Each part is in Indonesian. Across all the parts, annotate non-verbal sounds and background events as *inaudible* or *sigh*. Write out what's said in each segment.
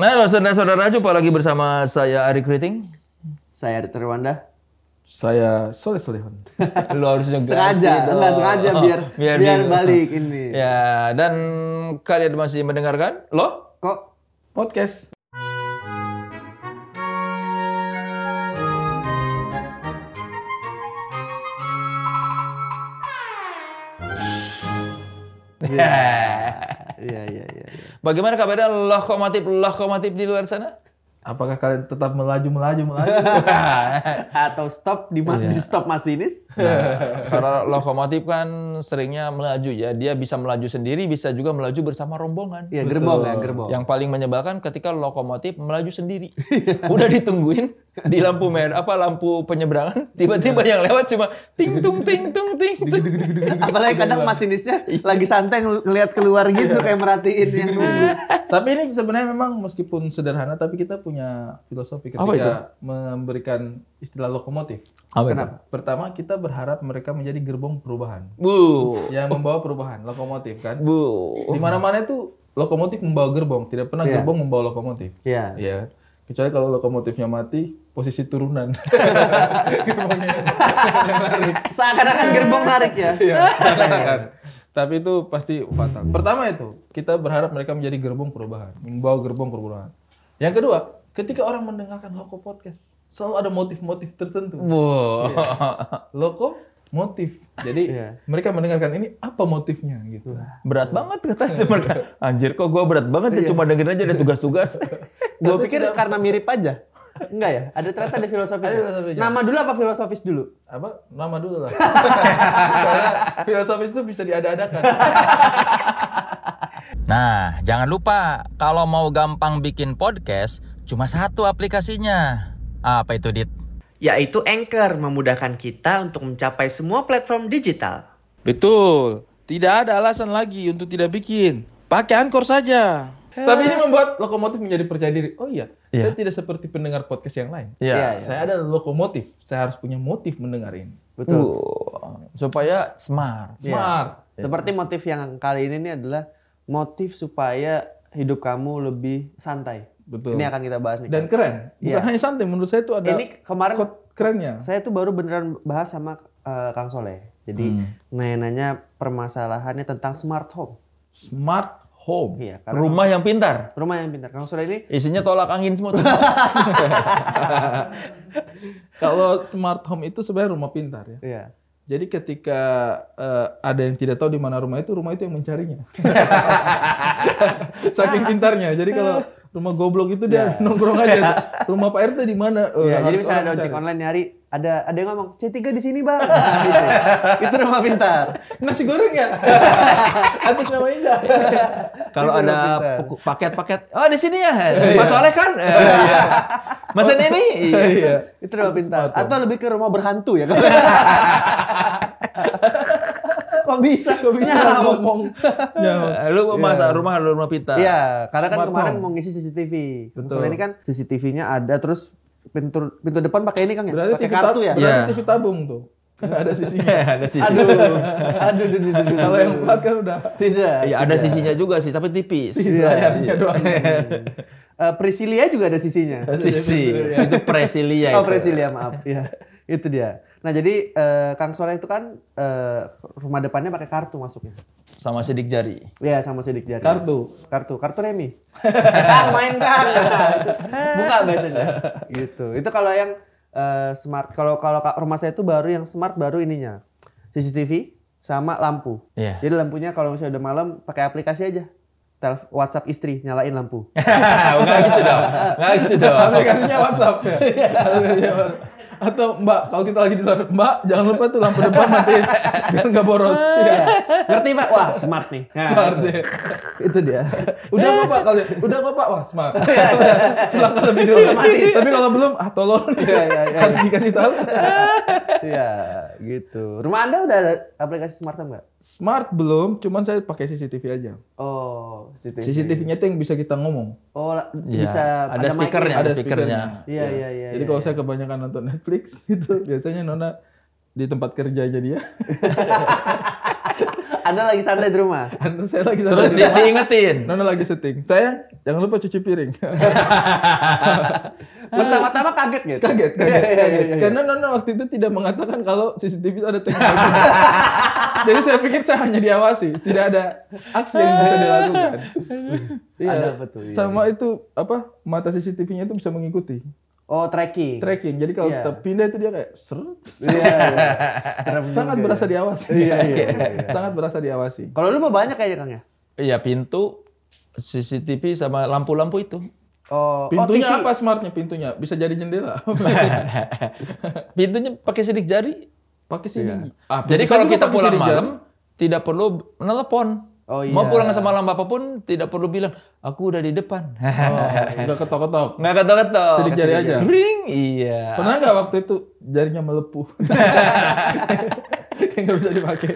Nah, halo saudara-saudara, jumpa lagi bersama saya Ari Kriting. Saya Adit Terwanda. Saya Soleh Solehon. *laughs* Lu harusnya ganti Sengaja, dong. enggak sengaja biar biar, di- balik ini. Ya, dan kalian masih mendengarkan? Lo? Kok Podcast. iya. iya. Bagaimana kabarnya lokomotif lokomotif di luar sana? Apakah kalian tetap melaju melaju melaju? *laughs* Atau stop di mana di stop masinis? Nah, karena lokomotif kan seringnya melaju ya. Dia bisa melaju sendiri, bisa juga melaju bersama rombongan. Iya gerbong ya gerbong. Yang paling menyebalkan ketika lokomotif melaju sendiri. *laughs* Udah ditungguin di lampu merah apa lampu penyeberangan, *laughs* tiba-tiba yang lewat cuma ting tung ting tung ting. tung. *laughs* Apalagi kadang masinisnya lagi santai ngel- ngeliat keluar gitu kayak merhatiin yang nunggu. tapi ini sebenarnya memang meskipun sederhana, tapi kita punya filosofi ketika Apa itu? memberikan istilah lokomotif. Apa itu? Kenapa? Pertama, kita berharap mereka menjadi gerbong perubahan Bu. yang membawa perubahan, lokomotif kan. Bu. Di mana-mana itu lokomotif membawa gerbong, tidak pernah Iya. gerbong membawa lokomotif. Iya. Iya. Kecuali kalau lokomotifnya mati, posisi turunan. *laughs* Seakan-akan gerbong narik ya. Iya, kan. Tapi itu pasti fatal. Pertama itu, kita berharap mereka menjadi gerbong perubahan, membawa gerbong perubahan. Yang kedua, ketika orang mendengarkan Loko Podcast, selalu ada motif-motif tertentu. Bu. Loko motif. Jadi Iya. mereka mendengarkan ini apa motifnya gitu. Berat banget kata si mereka. Anjir kok gua berat banget ya cuma dengerin aja ada tugas-tugas. *laughs* Gue pikir karena mirip aja. Enggak ya? Ada ternyata ada filosofis. Ada filosofisnya. Nama dulu apa filosofis dulu? Apa? Nama dulu lah. *laughs* Karena filosofis itu bisa diada-adakan. *laughs* Nah, jangan lupa kalau mau gampang bikin podcast, cuma satu aplikasinya. Apa itu, Dit? Yaitu Anchor memudahkan kita untuk mencapai semua platform digital. Betul. Tidak ada alasan lagi untuk tidak bikin. Pakai Anchor saja. Tapi ini membuat lokomotif menjadi percaya diri. Oh iya, saya tidak seperti pendengar podcast yang lain. Iya. Saya ada lokomotif. Saya harus punya motif mendengar ini. Betul. Uh, supaya smart. Smart. Seperti motif yang kali ini adalah motif supaya hidup kamu lebih santai. Betul. Ini akan kita bahas nih. Dan keren. Bukan Iya. hanya santai. Menurut saya itu ada ini kemarin kerennya. saya tuh baru beneran bahas sama eh, Kang Soleh. Jadi Hmm. nanya-nanya permasalahannya tentang smart home. Smart home. Iya, karena Rumah yang pintar. rumah yang pintar. Kang Soleh ini Isinya tolak angin semua. tuh. *laughs* Kalau smart home itu sebenarnya rumah pintar ya. iya. Jadi ketika eh, ada yang tidak tahu di mana rumah itu, rumah itu yang mencarinya. *laughs* Saking pintarnya. Jadi kalau rumah goblok itu dia nongkrong aja. Rumah Pak RT di mana? Oh, Iya, jadi misalnya ada ojek online nyari, ada ada yang ngomong C3 di sini, Bang. *laughs* Nah, gitu. Itu rumah pintar. Nasi goreng ya? *laughs* Atas nama Indah. *laughs* Kalau ada rumah paket-paket, oh di sini ya, Mas Soleh kan? Eh, iya. Mesen ini? Iya. Iya. Itu rumah pintar. Atau lebih ke rumah berhantu ya. Kok bisa? Kok bisa ngomong? Ya, Eh, Lu mau masak rumah, lu rumah pintar. Iya, karena kan Smart kemarin home. mau ngisi CCTV. Betul. Soalnya ini kan CCTV-nya ada terus pintu pintu depan pakai ini kan ya? Berarti Pakai TV kartu ya? Berarti Iya. TV tabung tuh. *laughs* Ada sisinya. *laughs* ada sisi. Aduh. Aduh, aduh, aduh, aduh, Kalau yang plat kan udah tidak. Iya, ada sisinya juga sih, tapi tipis. layarnya doang. *laughs* Eh, Priscilia juga ada sisinya. Sisi. Itu presilia. Oh, itu. Priscilia, maaf. Iya, itu dia. Nah, jadi eh, Kang Soleh itu kan eh, rumah depannya pakai kartu masuknya. Sama sidik jari. Iya, sama sidik jari. Kartu. Kartu, kartu remi. Kang *laughs* main Kang. *laughs* Buka biasanya. Gitu. Itu kalau yang eh, smart. Kalau kalau ka- rumah saya itu baru yang smart baru ininya. CCTV sama lampu. Iya. Jadi lampunya kalau misalnya udah malam pakai aplikasi aja. WhatsApp istri nyalain lampu. *laughs* Enggak gitu dong. Enggak gitu dong. Aplikasinya WhatsApp ya. Atau Mbak, kalau kita lagi di luar, Mbak jangan lupa tuh lampu depan matiin biar nggak boros. Iya. Ngerti Pak? Wah, smart nih. Nah, Smart sih. itu dia. Udah nggak Pak? Kalau udah nggak Pak? Wah smart. *laughs* Silahkan lebih dulu. Tapi kalau belum, ah tolong. Iya, iya, iya, Harus dikasih tahu. Iya, gitu. Rumah Anda udah ada aplikasi smart home nggak? Smart belum, cuman saya pakai CCTV aja. Oh, CCTV. CCTV-nya itu yang bisa kita ngomong. Oh, Iya. bisa ada mic-nya. speakernya, ada speakernya. Iya, iya, iya. Jadi iya, kalau iya. saya kebanyakan nonton Netflix *laughs* gitu, biasanya Nona di tempat kerjanya dia. *laughs* Anda lagi santai di rumah. *laughs* Anu, saya lagi Terus setting. di, diingetin. *laughs* Nono lagi setting. Sayang, jangan lupa cuci piring. *laughs* Pertama-tama kaget gitu. kaget, kaget, kaget. Karena Nono waktu itu tidak mengatakan kalau CCTV itu ada teknologi. Jadi saya pikir saya hanya diawasi, tidak ada aksi yang bisa dilakukan. Iya. Ada? Iya. Sama itu apa mata CCTV-nya itu bisa mengikuti Oh, tracking. tracking. Jadi kalau kita pindah itu dia kayak seret. Iya, iya. Serem sangat juga berasa ya. diawasi. Iya, iya, *laughs* iya. sangat berasa diawasi. Kalau lu mah banyak kayaknya Kang ya? Iya pintu, CCTV sama lampu-lampu itu. Oh, Pintunya oh, TV. apa smartnya pintunya? Bisa jadi jendela. *laughs* Pintunya pakai sidik jari. Pakai sini. Ah, Jadi kalau kita pulang sidik jari. malam tidak perlu telepon. Oh, Mau iya. pulang sama lampu apa pun tidak perlu bilang aku udah di depan. Oh, *laughs* udah ketok-ketok. Nggak ketok-ketok. Sidik jari aja. Dring, iya. Pernah nggak waktu itu jarinya melepuh? Kayak *laughs* nggak bisa dipakai.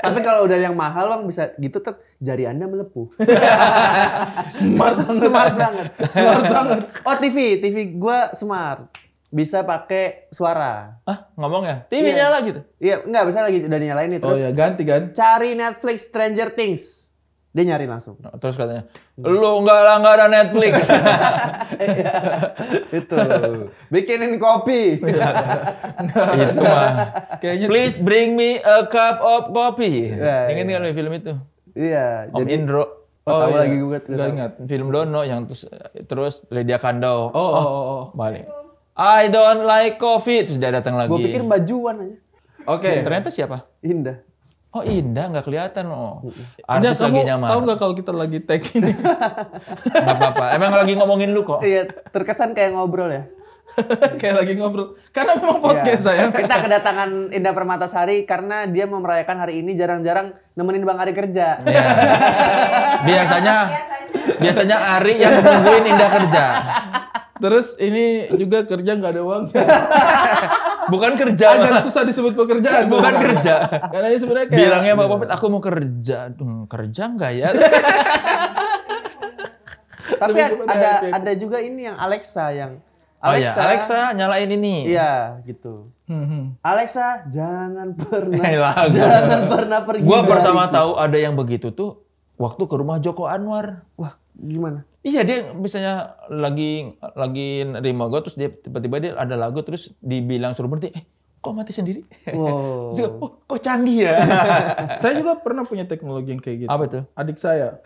Tapi kalau udah yang mahal bang bisa gitu ter jari anda melepuh. *laughs* Smart banget. smart banget. Smart banget. Oh TV, TV gua smart. Bisa pakai suara. Ah, ngomong ya? TV Iya. nyala gitu. Iya, enggak bisa lagi udah dinyalain nih Oh terus ya ganti kan? cari Netflix Stranger Things. Dia nyari langsung. Nah, Terus katanya, lu nggak lah nggak ada Netflix. *laughs* Itu. Bikinin kopi. itu mah. Kayaknya Please bring me a cup of coffee. Iya, Ingat nggak lu film itu? iya, Om jadi Indro. Oh, tahu iya. lagi gue ingat. Film Dono yang terus terus Lydia Kandau. Oh, oh, oh, oh. balik. I don't like coffee. Terus dia datang lagi. Gue pikir bajuan aja. Oke. Ternyata siapa? Indah. Oh Indah nggak kelihatan oh. Indah, Artis kamu lagi nyamar. tahu nggak kalau kita lagi tag ini? *laughs* Nggak apa-apa. Emang lagi ngomongin lu kok. Iya, terkesan kayak ngobrol ya. *laughs* Kayak lagi ngobrol. Karena memang podcast Iya. saya. *laughs* Kita kedatangan Indah Permatasari karena dia mau merayakan hari ini jarang-jarang nemenin Bang Ari kerja. Iya. Biasanya biasanya Ari yang nungguin Indah kerja. Terus ini juga kerja nggak ada uang. *laughs* Bukan kerja. Agak susah disebut pekerjaan. Bukan kerja. Karena ini sebenarnya kayak Bilangnya Bapak Popet, aku mau kerja. Duh, kerja nggak ya? *laughs* Tapi Lebih ada ada, juga ini yang Alexa yang Oh iya, Alexa nyalain ini. Iya, gitu. Hmm, hmm. Alexa, jangan pernah *laughs* jangan pernah pergi. Gua pertama tahu ada yang begitu tuh waktu ke rumah Joko Anwar. Wah, gimana? Iya dia misalnya lagi lagi nerima gue terus dia tiba-tiba dia ada lagu terus dibilang suruh berhenti. Eh kok mati sendiri? Wow. *laughs* Gua, oh, kok canggih ya? *laughs* Saya juga pernah punya teknologi yang kayak gitu. Apa tuh? Adik saya.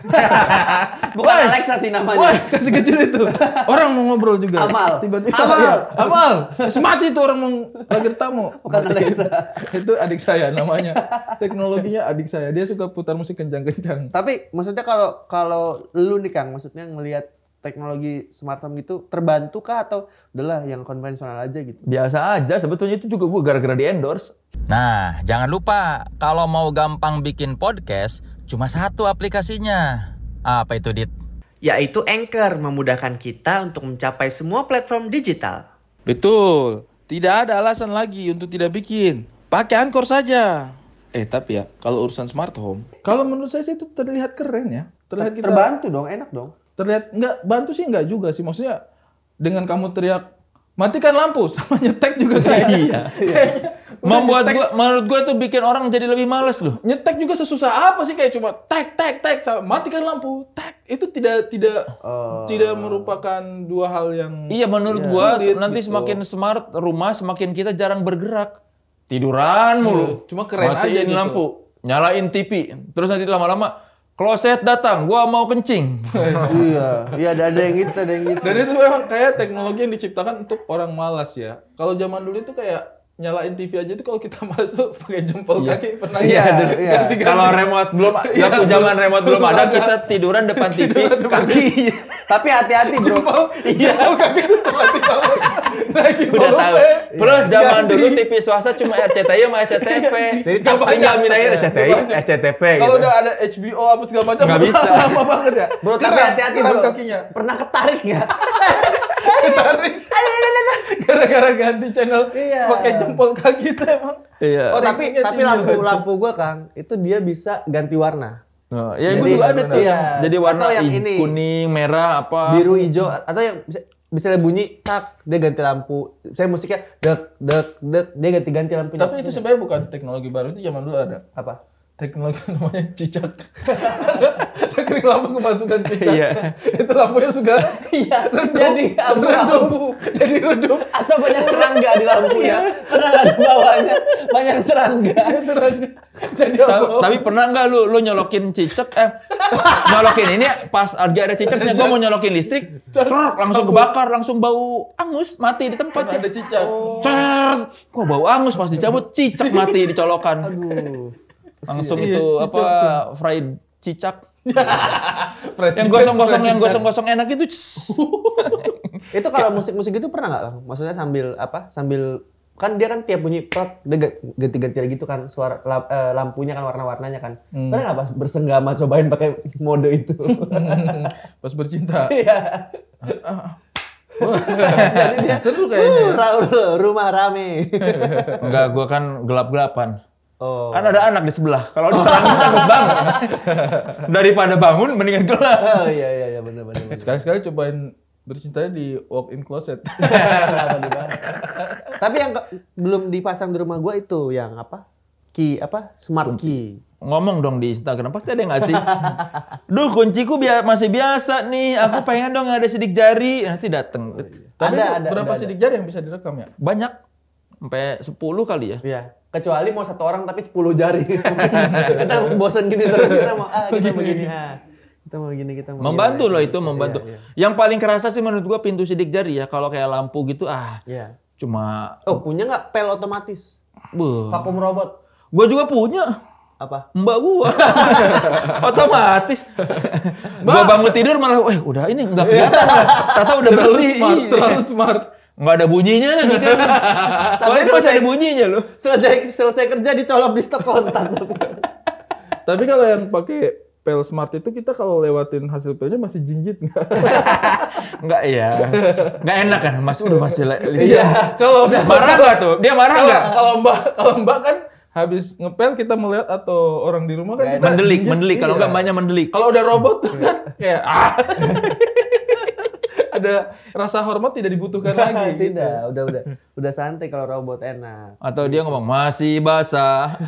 *laughs* Bukan Alexa sih namanya. Wah, kasih kecil itu. Orang mau ngobrol juga. Amal. Tiba-tiba. Amal. Iya, Amal. Terus mati itu orang mau lagi tamu. Bukan Mati. Alexa. itu adik saya namanya. Teknologinya adik saya. Dia suka putar musik kencang-kencang. Tapi maksudnya kalau kalau lu nih Kang, maksudnya ngelihat teknologi smart home gitu terbantu kah atau udahlah yang konvensional aja gitu? Biasa aja sebetulnya itu juga gue gara-gara di endorse. Nah, jangan lupa kalau mau gampang bikin podcast, cuma satu aplikasinya. Apa itu, Dit? Yaitu Anchor memudahkan kita untuk mencapai semua platform digital. Betul. Tidak ada alasan lagi untuk tidak bikin. Pakai Anchor saja. Eh, tapi ya, kalau urusan smart home, Kalau menurut saya sih itu terlihat keren ya. Terlihat kita Terbantu dong, enak dong. Terlihat enggak bantu sih enggak juga sih. Maksudnya dengan kamu teriak matikan lampu *laughs* sama nyetek juga kayak Iya. kayaknya udah Membuat nyetek- gua menurut gue tuh bikin orang jadi lebih males loh. nyetek juga sesusah apa sih kayak cuma tek tek tek sama matikan lampu tek itu tidak tidak Oh. tidak merupakan dua hal yang Iya menurut gua Sulit nanti gitu. semakin smart rumah semakin kita jarang bergerak. Tiduran mulu. Iya, cuma keren aja Matiin gitu. lampu, nyalain TV. Terus nanti lama-lama kloset datang, gua mau kencing. *laughs* iya, iya ada ada yang gitu, ada yang gitu. dan itu memang kayak teknologi yang diciptakan untuk orang malas ya kalau zaman dulu itu kayak nyalain TV aja itu kalau kita *laughs* masuk pakai jempol kaki pernah Iya, ya? dulu. iya. ganti-ganti. Kalau remote belum, *laughs* Iya, waktu zaman belum- remote belum *laughs* belum ada, ada. kita tiduran depan TV, kaki. Tapi hati-hati bro. jempol jempol kaki itu naikin Udah tahu. volume. Plus zaman Ganti. dulu TV swasta cuma RCTI sama SCTV. Banyak. Tinggal mindahin Nggak RCTI. SCTV Kalau gitu. udah ada HBO apa segala macam Nggak bisa. lama banget ya. Bro, tapi hati-hati bro. kakinya. Pernah ketarik nggak? Ketarik. Gara-gara ganti channel Iya. pakai jempol kaki itu emang. Iya. Oh tapi tapi lampu banget. lampu gua Kang, itu dia bisa ganti warna. Oh, ya gue Jadi- juga ada tuh. Iya. Jadi warna yang ini. kuning, merah, apa. Biru, hijau atau yang bisa bisa bunyi tak dia ganti lampu. Saya musiknya dek dek dek dia ganti-ganti lampunya. Tapi itu sebenarnya bukan teknologi baru itu zaman dulu ada. apa? teknologi *laughs* namanya cicak. *laughs* Screen lampu kemasukan cicak. Iya. Itu lampunya sudah Iya, redup. jadi abu-abu. Jadi redup. Atau banyak serangga di lampunya. Pernah nggak di bawahnya banyak serangga. Serang. Jadi Ta- apa? Tapi pernah nggak lu lu nyolokin cicak eh nyolokin ini pas lagi ada cicaknya gua mau nyolokin listrik, truk, langsung kebakar, langsung bau angus mati di tempat ada cicak. Cet! Kok bau angus pas dicabut cicak mati dicolokan. Aduh. Langsung Iya, itu cicak apa fried cicak. *laughs* Yang gosong-gosong yang gosong-gosong enak itu. *laughs* Itu kalau musik-musik itu pernah nggak? Maksudnya sambil apa? Sambil kan dia kan tiap bunyi prot dia ga- ganti-ganti gitu kan suara eh, lampunya kan warna-warnanya kan. Pernah nggak pas bersenggama cobain pakai mode itu? *laughs* Pas bercinta. Iya. Seru kayaknya. Uh, ra- rumah rame. Enggak, gua kan gelap-gelapan. Oh. Kan ada anak di sebelah. Kalau diterangin takut banget. *laughs* Daripada bangun mendingan gelap. Oh iya iya iya benar benar. Sekali-sekali cobain bercintanya di walk-in closet. *laughs* Kenapa dibahas? Tapi yang ke- belum dipasang di rumah gua itu yang apa? Key apa? Smart key. Ngomong dong di Instagram, pasti ada yang ngasih. Duh, kunciku bia- masih biasa nih. Aku pengen dong ada sidik jari. Nanti dateng. Tapi Ada, ada, berapa ada, sidik jari yang bisa direkam ya? Banyak. Sampai 10 kali ya. Iya. Kecuali mau satu orang tapi 10 jari. *laughs* kita bosan gini terus kita mau ah kita begini ah. Kita mau gini kita mau Membantu loh itu, membantu. Iya, Yang paling kerasa sih menurut gua pintu sidik jari ya. Kalau kayak lampu gitu, ah Iya. cuma... Oh punya nggak pel otomatis? Buh. Vakum robot? Gua juga punya. Apa? Mbak gua. *laughs* Otomatis. gua bangun tidur malah, eh udah ini nggak kelihatan. Tata udah Terlalu bersih. smart, Iya. terlalu smart. Nggak ada bunyinya lagi *laughs* kan. Kalau ini masih ada bunyinya loh. Selesai selesai kerja dicolok di stok kontak *laughs* tapi. Kalau yang pakai pel smart itu kita kalau lewatin hasil pelnya masih jinjit nggak? *laughs* Enggak ya. Enggak enak kan, Mas udah masih Iya. Kalau Marah nggak tuh? Dia marah nggak? kalau mbak kalau mbak kan habis ngepel kita melihat atau orang di rumah kan kita Mendelik, jinjit. mendelik. Kalau Iya. enggak banyak mendelik. Kalau udah robot tuh kan kayak ah. Ada rasa hormat tidak dibutuhkan *laughs* lagi. gitu. Tidak, udah udah udah santai kalau robot enak. Atau dia ngomong masih basah.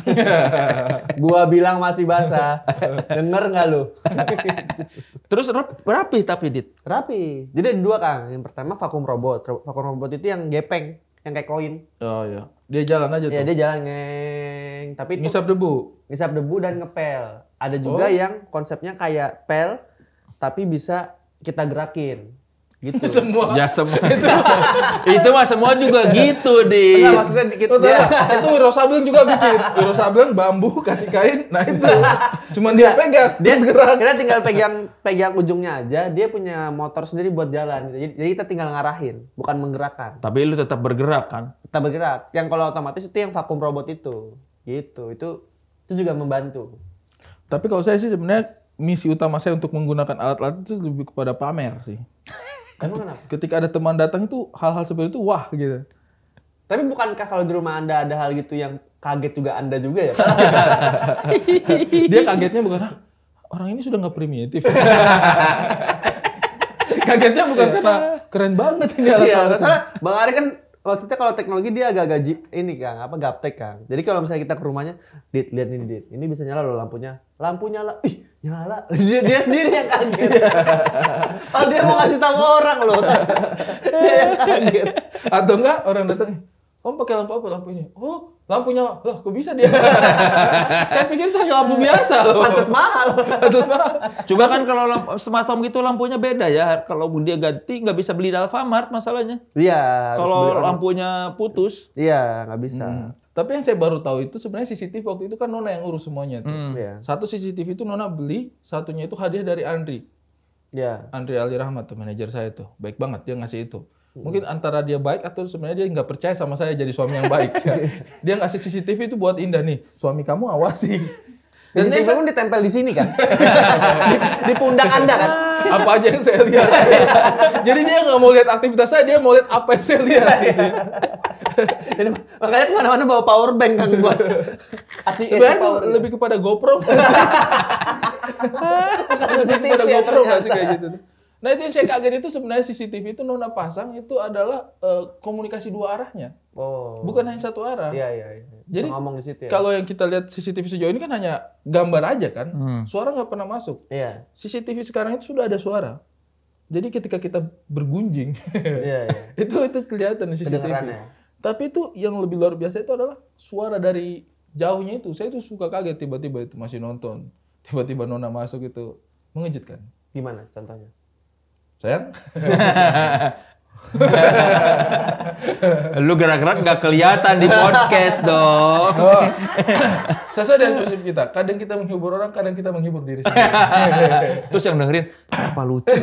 *laughs* Gua bilang masih basah. Denger nggak lu? *laughs* Terus rap- rapi tapi dit. Rapi. Jadi ada dua Kang. Yang pertama vakum robot. Vakum robot itu yang gepeng, yang kayak koin. Oh iya. Dia jalan aja Ya tuh. dia jalan ngeng, tapi itu Ngisap debu. ngisap debu dan ngepel. Ada juga Oh. yang konsepnya kayak pel tapi bisa kita gerakin. Gitu. *laughs* Semua. Ya semua. *laughs* *laughs* itu mah semua juga gitu di. Enggak maksudnya dikit dia. tahu, itu Wiro Sableng juga bikin. Wiro Sableng bambu kasih kain. Nah itu. Cuman dia pegang. Dia terus gerak. Kita tinggal pegang pegang ujungnya aja. Dia punya motor sendiri buat jalan. Jadi, jadi kita tinggal ngarahin, bukan menggerakkan. Tapi lu tetap bergerak kan. Kita bergerak. Yang kalau otomatis itu yang vakum robot itu. Gitu. Itu itu juga membantu. Tapi kalau saya sih sebenarnya misi utama saya untuk menggunakan alat-alat itu lebih kepada pamer sih. Emang kenapa? Ketika ada teman datang itu hal-hal seperti itu wah gitu. Tapi bukankah kalau di rumah Anda ada hal gitu yang kaget juga Anda juga ya? *laughs* Dia kagetnya bukan "Hah, orang ini sudah nggak primitif. *laughs* kagetnya bukan karena keren banget ini alat Iya, soalnya Bang Ari kan maksudnya kalau teknologi dia agak gaji ini Kang, apa gaptek Kang. Jadi kalau misalnya kita ke rumahnya, Dit, lihat ini Dit, ini bisa nyala loh lampunya. Lampu nyala, ih nyala. Dia, dia sendiri yang kaget. oh dia mau ngasih tahu orang loh. dia yang kaget. Atau enggak orang datang, Om pakai lampu apa lampu ini? Oh, lampu nyala. Lah, kok bisa dia? *laughs* Saya pikir itu hanya lampu biasa loh. Pantes mahal. Pantes mahal. Coba kan kalau lamp- smart home gitu lampunya beda ya. Kalau dia ganti nggak bisa beli di Alfamart masalahnya. Iya. Kalau lampunya putus. Iya, nggak bisa. Tapi yang saya baru tahu itu sebenarnya CCTV waktu itu kan Nona yang urus semuanya tuh. Iya. Satu CCTV itu Nona beli, satunya itu hadiah dari Andri. Iya. Andri Ali Rahmat tuh manajer saya tuh. Baik banget dia ngasih itu. Mungkin antara dia baik atau sebenarnya dia nggak percaya sama saya jadi suami yang baik. *laughs* dia ngasih CCTV itu buat Indah nih. Suami kamu awasi. *laughs* Dan Dan saya pun ditempel di sini kan? *laughs* di, di pundak Anda kan? Apa aja yang saya lihat. *laughs* jadi dia nggak mau lihat aktivitas saya, dia mau lihat apa yang saya lihat. gitu. *laughs* Jadi, makanya ke mana-mana bawa power bank kan buat kasih Sebenarnya itu lebih kepada GoPro. *laughs* CCTV Ada ya GoPro nggak sih kayak gitu? Nah itu yang saya kaget itu sebenarnya CCTV itu Nona pasang itu adalah eh, komunikasi dua arahnya, Oh. bukan hanya satu arah. Iya, iya, iya. Jadi ngomong di situ ya. kalau yang kita lihat CCTV sejauh ini kan hanya gambar aja kan, suara nggak pernah masuk. Iya. CCTV sekarang itu sudah ada suara. Jadi ketika kita bergunjing, Iya, iya. *laughs* itu itu kelihatan di CCTV. Kedengarannya. Tapi itu yang lebih luar biasa itu adalah suara dari jauhnya itu. Saya itu suka kaget tiba-tiba itu masih nonton, tiba-tiba Nona masuk itu mengejutkan. Gimana contohnya? Sayang, Lu gerak-gerak nggak kelihatan di podcast dong. oh, sesuai dengan prinsip kita. Kadang kita menghibur orang, kadang kita menghibur diri sendiri. *laughs* Terus yang dengerin, apa lucu?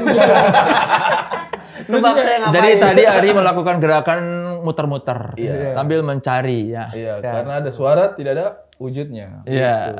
Saya ngapain? Jadi tadi Ari melakukan gerakan muter-muter sambil mencari ya. Iya, karena ada suara tidak ada wujudnya. Iya.